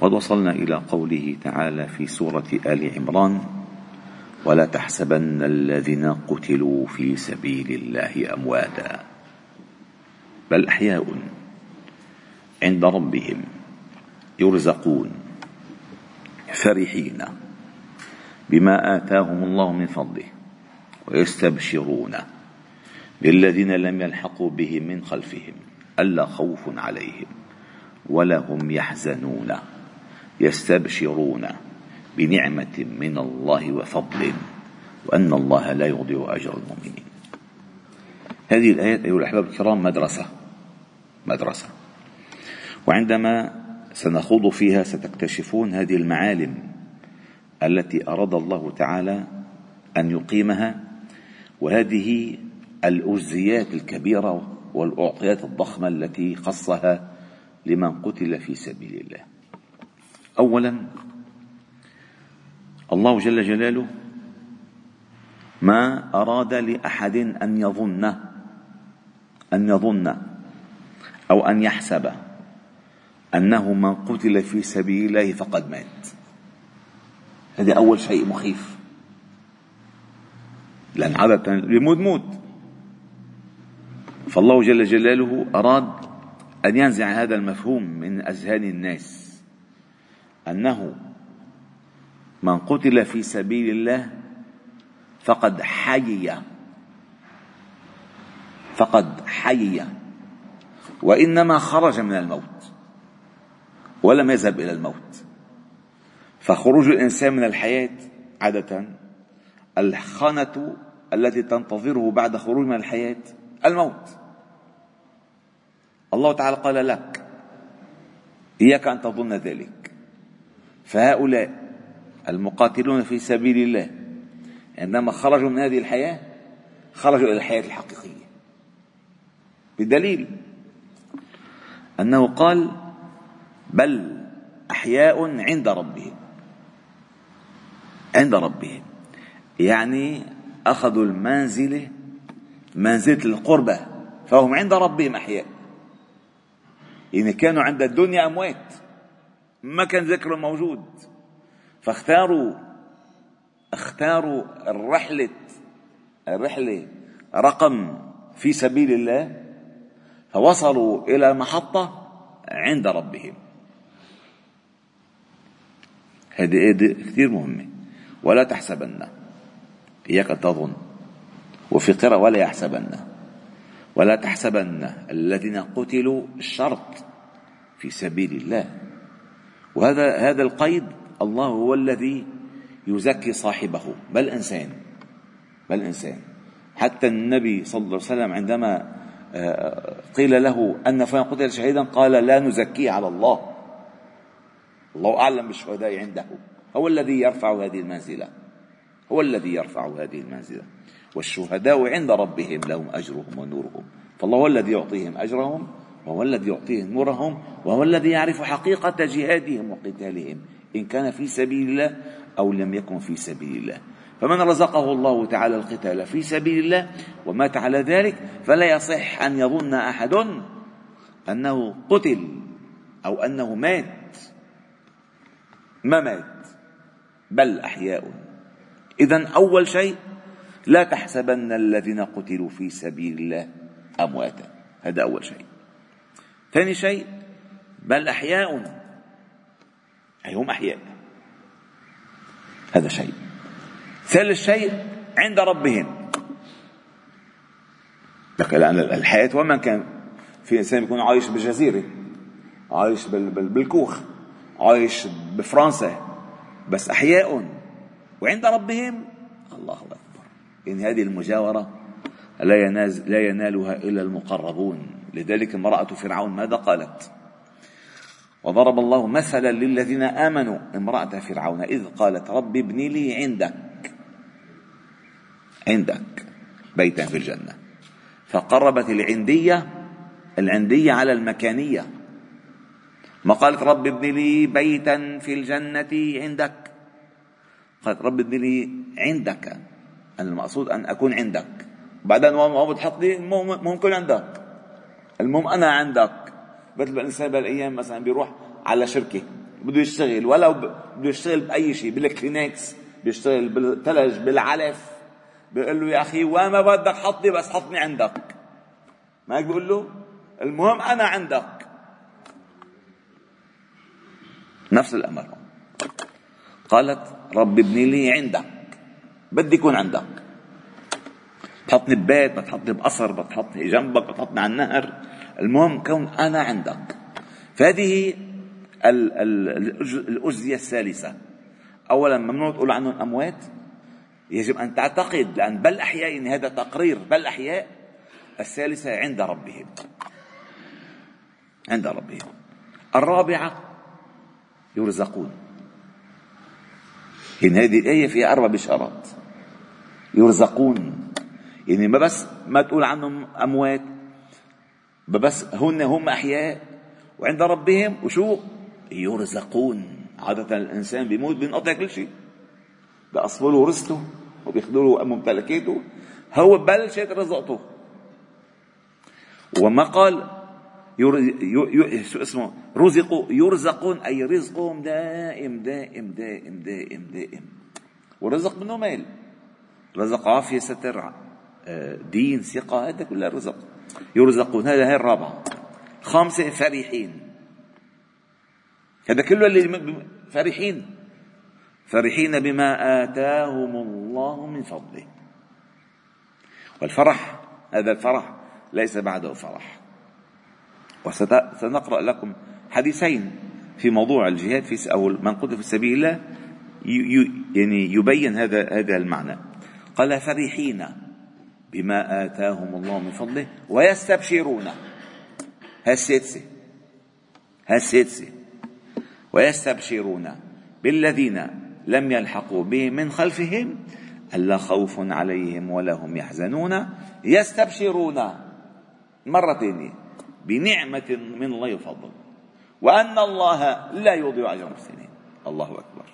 وقد وصلنا إلى قوله تعالى في سورة آل عمران ولا تحسبن الذين قتلوا في سبيل الله أمواتا بل أحياء عند ربهم يرزقون فرحين بما آتاهم الله من فضله ويستبشرون بالذين لم يلحقوا بهم من خلفهم ألا خوف عليهم ولا هم يحزنون. يستبشرون بنعمة من الله وفضل وأن الله لا يضيع أجر المؤمنين. هذه الآيات أيها الأحباب الكرام مدرسة مدرسة. وعندما سنخوض فيها ستكتشفون هذه المعالم التي أراد الله تعالى أن يقيمها وهذه الأجزيات الكبيرة والأعطيات الضخمة التي خصها لمن قتل في سبيل الله. أولا الله جل جلاله ما أراد لأحد أن يظن أن يظن أو أن يحسب أنه من قتل في سبيل الله فقد مات. هذا أول شيء مخيف. لأن عادة يموت موت. فالله جل جلاله أراد أن ينزع هذا المفهوم من أذهان الناس. أنه من قتل في سبيل الله فقد حيي. فقد حيي. وإنما خرج من الموت ولم يذهب إلى الموت. فخروج الإنسان من الحياة عادة الخانة التي تنتظره بعد خروج من الحياة الموت. الله تعالى قال لك إياك أن تظن ذلك. فهؤلاء المقاتلون في سبيل الله عندما خرجوا من هذه الحياة خرجوا إلى الحياة الحقيقية. بدليل أنه قال بل أحياء عند ربهم. عند ربهم. يعني أخذوا المنزلة منزلة القربة فهم عند ربهم أحياء. يعني كانوا عند الدنيا أموات. ما كان ذكر موجود. فاختاروا اختاروا الرحلة الرحلة رقم في سبيل الله فوصلوا إلى محطة عند ربهم. هذه كثير مهمة. ولا تحسبن. إياك تظن. وفي قراءة ولا يحسبن. ولا تحسبن الذين قتلوا الشرط في سبيل الله. وهذا هذا القيد الله هو الذي يزكي صاحبه. بل إنسان بل إنسان. حتى النبي صلى الله عليه وسلم عندما آه، قيل له أن فلان قتل شهيدا قال لا نزكيه على الله. الله أعلم بالشهداء عنده. هو الذي يرفع هذه المنزلة. هو الذي يرفع هذه المنزلة. والشهداء عند ربهم لهم أجرهم ونورهم. فالله هو الذي يعطيهم أجرهم وهو الذي يعطيهم نورهم وهو الذي يعرف حقيقة جهادهم وقتالهم إن كان في سبيل الله أو لم يكن في سبيل الله. فمن رزقه الله تعالى القتال في سبيل الله ومات على ذلك فلا يصح أن يظن أحد أنه قتل أو أنه مات. ما مات؟ بل أحياء. إذا أول شيء لا تحسبن الذين قتلوا في سبيل الله أمواتا. هذا أول شيء. ثاني شيء بل أحياء أي هم أحياء. هذا شيء. ثالث شيء عند ربهم. لأن الحياة ومن كان في إنسان يكون عايش بجزيرة عايش بالكوخ عايش بفرنسا. بس أحياء. وعند ربهم الله أكبر. إن هذه المجاورة لا, ينال لا ينالها إلا المقربون. لذلك امرأة فرعون ماذا قالت؟ وضرب الله مثلا للذين آمنوا امرأة فرعون إذ قالت رب ابن لي عندك عندك بيتا في الجنة. فقربت العندية العندية على المكانية. ما قالت رب ابن لي بيتا في الجنة عندك؟ قالت رب ابن لي عندك المقصود أن أكون عندك. بعدين ما بتحط لي المهم كن عندك. المهم أنا عندك. مثل ما الإنسان بالأيام مثلا بيروح على شركة بده يشتغل ولو بده يشتغل بأي شيء بالكلينكس بيشتغل بالثلج بالعلف بيقول له يا أخي وين ما بدك حطني بس حطني عندك. ما هيك بيقول له؟ المهم أنا عندك. نفس الأمر. قالت رب ابني لي عندك. بدي يكون عندك. بتحطني ببيت بتحطني بقصر بتحطني جنبك بتحطني على النهر. المهم كون أنا عندك. فهذه الأجزية الثالثة. أولا ممنوع تقول عنهم أموات يجب أن تعتقد لأن بل أحياء إن هذا تقرير بل أحياء الثالثة عند ربهم. عند ربهم. الرابعة يرزقون. إن هذه الآية فيها أربع بشارات. يرزقون. يعني ما بس ما تقول عنهم أموات بس هن هم أحياء وعند ربهم وشو؟ يرزقون. عادة الإنسان بيموت بينقطع كل شيء. بأصفوا له رزقه وبياخذوا له ممتلكاته هو بلشت رزقته. وما قال. شو اسمه؟ رزقوا يرزقون أي رزقهم دائم دائم دائم دائم دائم. ورزق منه مال. رزق عافية ستر دين ثقة هذا كله رزق. يرزقون. هذا هي الرابعة خامسة فرحين. هذا كله اللي فرحين. فرحين بما آتاهم الله من فضله. والفرح هذا الفرح ليس بعده فرح. وسنقرأ لكم حديثين في موضوع الجهاد في أو من قتل في سبيل الله يعني يبين هذا هذا المعنى. قال فرحين. بما آتاهم الله من فضله ويستبشرون. هالسادسة هالسادسة ويستبشرون بالذين لم يلحقوا بهم من خلفهم ألا خوف عليهم ولا هم يحزنون. يستبشرون مرة ثانية بنعمة من الله وفضل وأن الله لا يضيع أجر المحسنين. الله أكبر.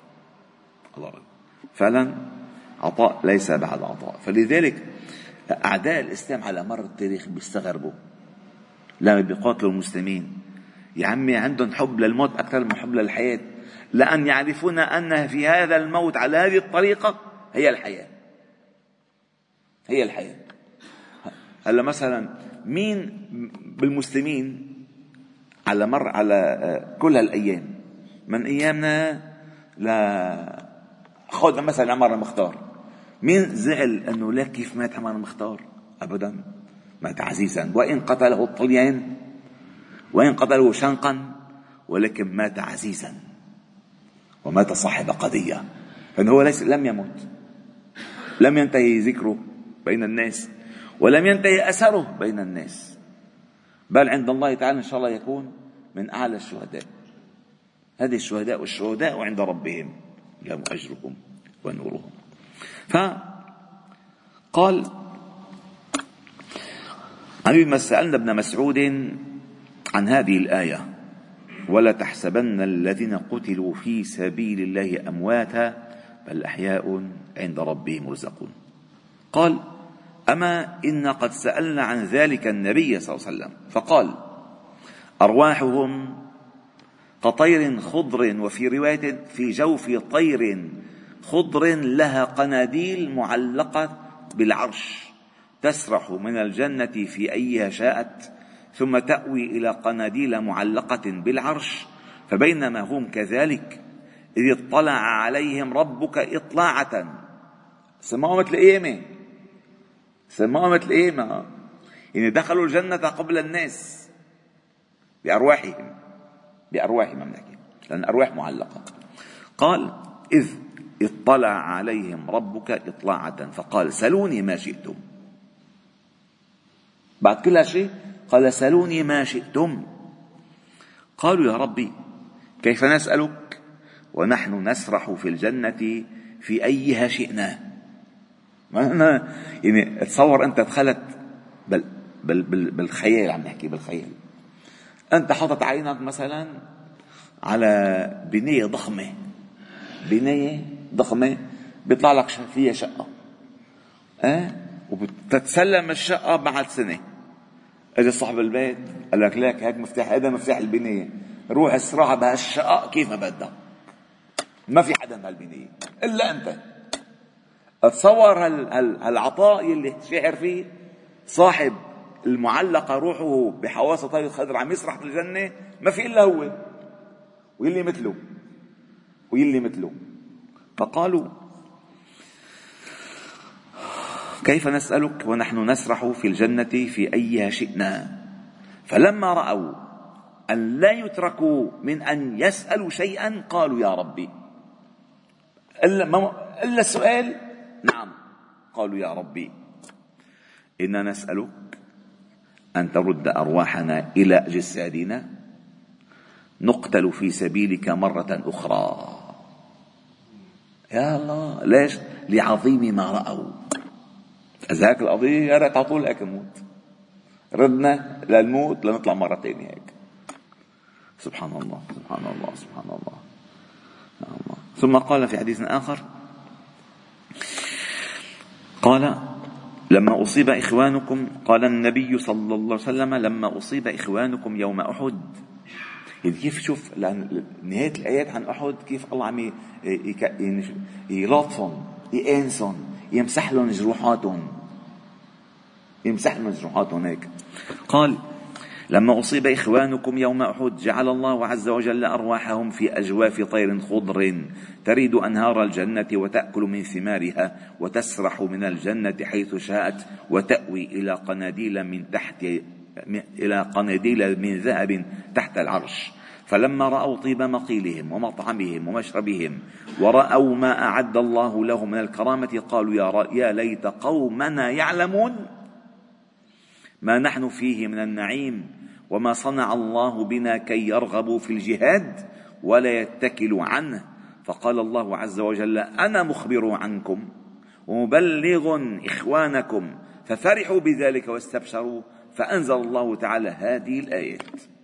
الله أكبر. فعلا عطاء ليس بعد عطاء. فلذلك أعداء الإسلام على مر التاريخ بيستغربوا. لما بيقاتلوا المسلمين. يا عمي عندهم حب للموت أكثر من حب للحياة. لأن يعرفون أن في هذا الموت على هذه الطريقة هي الحياة. هي الحياة. هلا مثلا مين بالمسلمين على مر على آه، كل هالأيام؟ من أيامنا؟ ل خذ مثلا عمر المختار. مين زعل أنه لا كيف مات عمر المختار ابدا. مات عزيزا. وإن قتله الطليان وإن قتله شنقا ولكن مات عزيزا. ومات صاحب قضية. فإنه هو ليس لم يمت. لم ينتهي ذكره بين الناس ولم ينتهي أثره بين الناس. بل عند الله تعالى إن شاء الله يكون من أعلى الشهداء. هذه الشهداء والشهداء عند ربهم. لهم اجرهم ونورهم. فقال علي ما سألنا ابن مسعود عن هذه الآية ولا تحسبن الذين قتلوا في سبيل الله أمواتا بل أحياء عند ربهم يرزقون. قال أما إن قد سألنا عن ذلك النبي صلى الله عليه وسلم فقال أرواحهم كطير خضر وفي رواية في جوف طير خضر لها قناديل معلقة بالعرش تسرح من الجنة في أيها شاءت ثم تأوي إلى قناديل معلقة بالعرش فبينما هم كذلك إذ اطلع عليهم ربك إطلاعة. سماهم مثل القيامة سماهم مثل القيامة يعني دخلوا الجنة قبل الناس بأرواحهم بأرواحهم نحكي لأن أرواح معلقة. قال إذ اطلع عليهم ربك إطلاعة. فقال سلوني ما شئتم. بعد كل شيء قال سلوني ما شئتم. قالوا يا ربي كيف نسألك؟ ونحن نسرح في الجنة في أيها شئنا. ما أنا يعني تصور أنت دخلت بل بل بل بالخيال عم نحكي بالخيال. أنت حاطط عينك مثلا على بناية ضخمة. بناية ضخمة بيطلع لك فيها شقة. أه؟ وبتتسلم الشقة بعد سنة. اجى صاحب البيت قال لك لك هيك مفتاح هذا مفتاح البناية روح اسرع بهالشقة كيف ما بدك. ما في حدا بهالبناية إلا أنت. تصور هالعطاء يلي شاعر فيه صاحب المعلقة روحه بحواس طير الخضر عم يسرح بالجنة ما في إلا هو. ويلي مثله. ويلي مثله. فقالوا كيف نسألك ونحن نسرح في الجنة في أيها شئنا؟ فلما رأوا أن لا يتركوا من أن يسألوا شيئا قالوا يا ربي. إلا, السؤال نعم. قالوا يا ربي. إنا نسألك أن ترد أرواحنا إلى أجسادنا. نقتل في سبيلك مرة أخرى. يا الله ليش؟ لعظيم ما رأوا. إذا هيك القضية؟ يا ريت على طول هيك نموت ردنا للموت لنطلع مرة ثانية هيك. سبحان الله سبحان الله سبحان الله. الله. ثم قال في حديث آخر قال لما أصيب إخوانكم قال النبي صلى الله عليه وسلم لما أصيب إخوانكم يوم أحد. يعني كيف شوف نهاية الآيات عن أحد كيف الله عم يلاطفهم يأنسهم يمسح لهم جروحاتهم. يمسح لهم جروحاتهم هيك قال لما أصيب إخوانكم يوم أحد جعل الله عز وجل أرواحهم في أجواف طير خضر. تريد أنهار الجنة وتأكل من ثمارها وتسرح من الجنة حيث شاءت وتأوي إلى قناديل من تحت إلى قناديل من ذهب تحت العرش. فلما رأوا طيب مقيلهم ومطعمهم ومشربهم ورأوا ما أعد الله لهم من الكرامة قالوا يا, يا ليت قومنا يعلمون. ما نحن فيه من النعيم وما صنع الله بنا كي يرغبوا في الجهاد ولا يتكلوا عنه. فقال الله عز وجل أنا مخبر عنكم ومبلغ إخوانكم ففرحوا بذلك واستبشروا فأنزل الله تعالى هذه الايات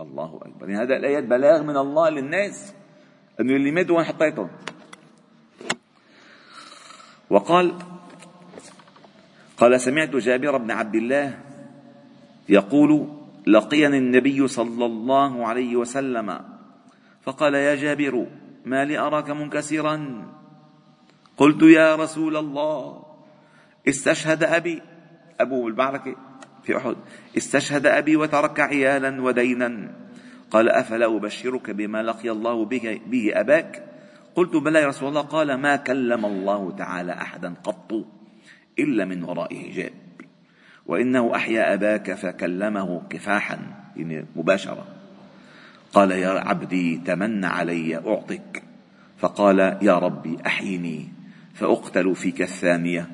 الله أكبر. يعني هذا الآيات بلاغ من الله للناس. انه اللي ماتوا وين حطيتهم وقال قال سمعت جابر بن عبد الله يقول لقيني النبي صلى الله عليه وسلم. فقال يا جابر ما لي أراك منكسرا؟ قلت يا رسول الله استشهد أبي. أبوه بالمعركه في أحد استشهد أبي وترك عيالا ودينا. قال أفلا أبشرك بما لقي الله به, به أباك؟ قلت بلى يا رسول الله. قال ما كلم الله تعالى احدا قط إلا من وراء حجاب. وإنه أحيا أباك فكلمه كفاحا يعني مباشرة. قال يا عبدي تمن علي أعطك. فقال يا ربي أحيني فأقتل فيك الثانية.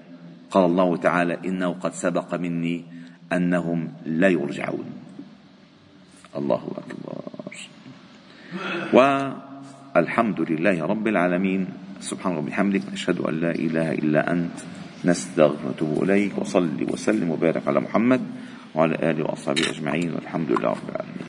قال الله تعالى إنه قد سبق مني أنهم لا يرجعون. الله أكبر. والحمد لله رب العالمين. سبحان ربي بحمدك أشهد أن لا إله إلا أنت. نستغفر ونتوب إليك. وصلي وسلم وبارك على محمد وعلى آله وأصحابه أجمعين. والحمد لله رب العالمين.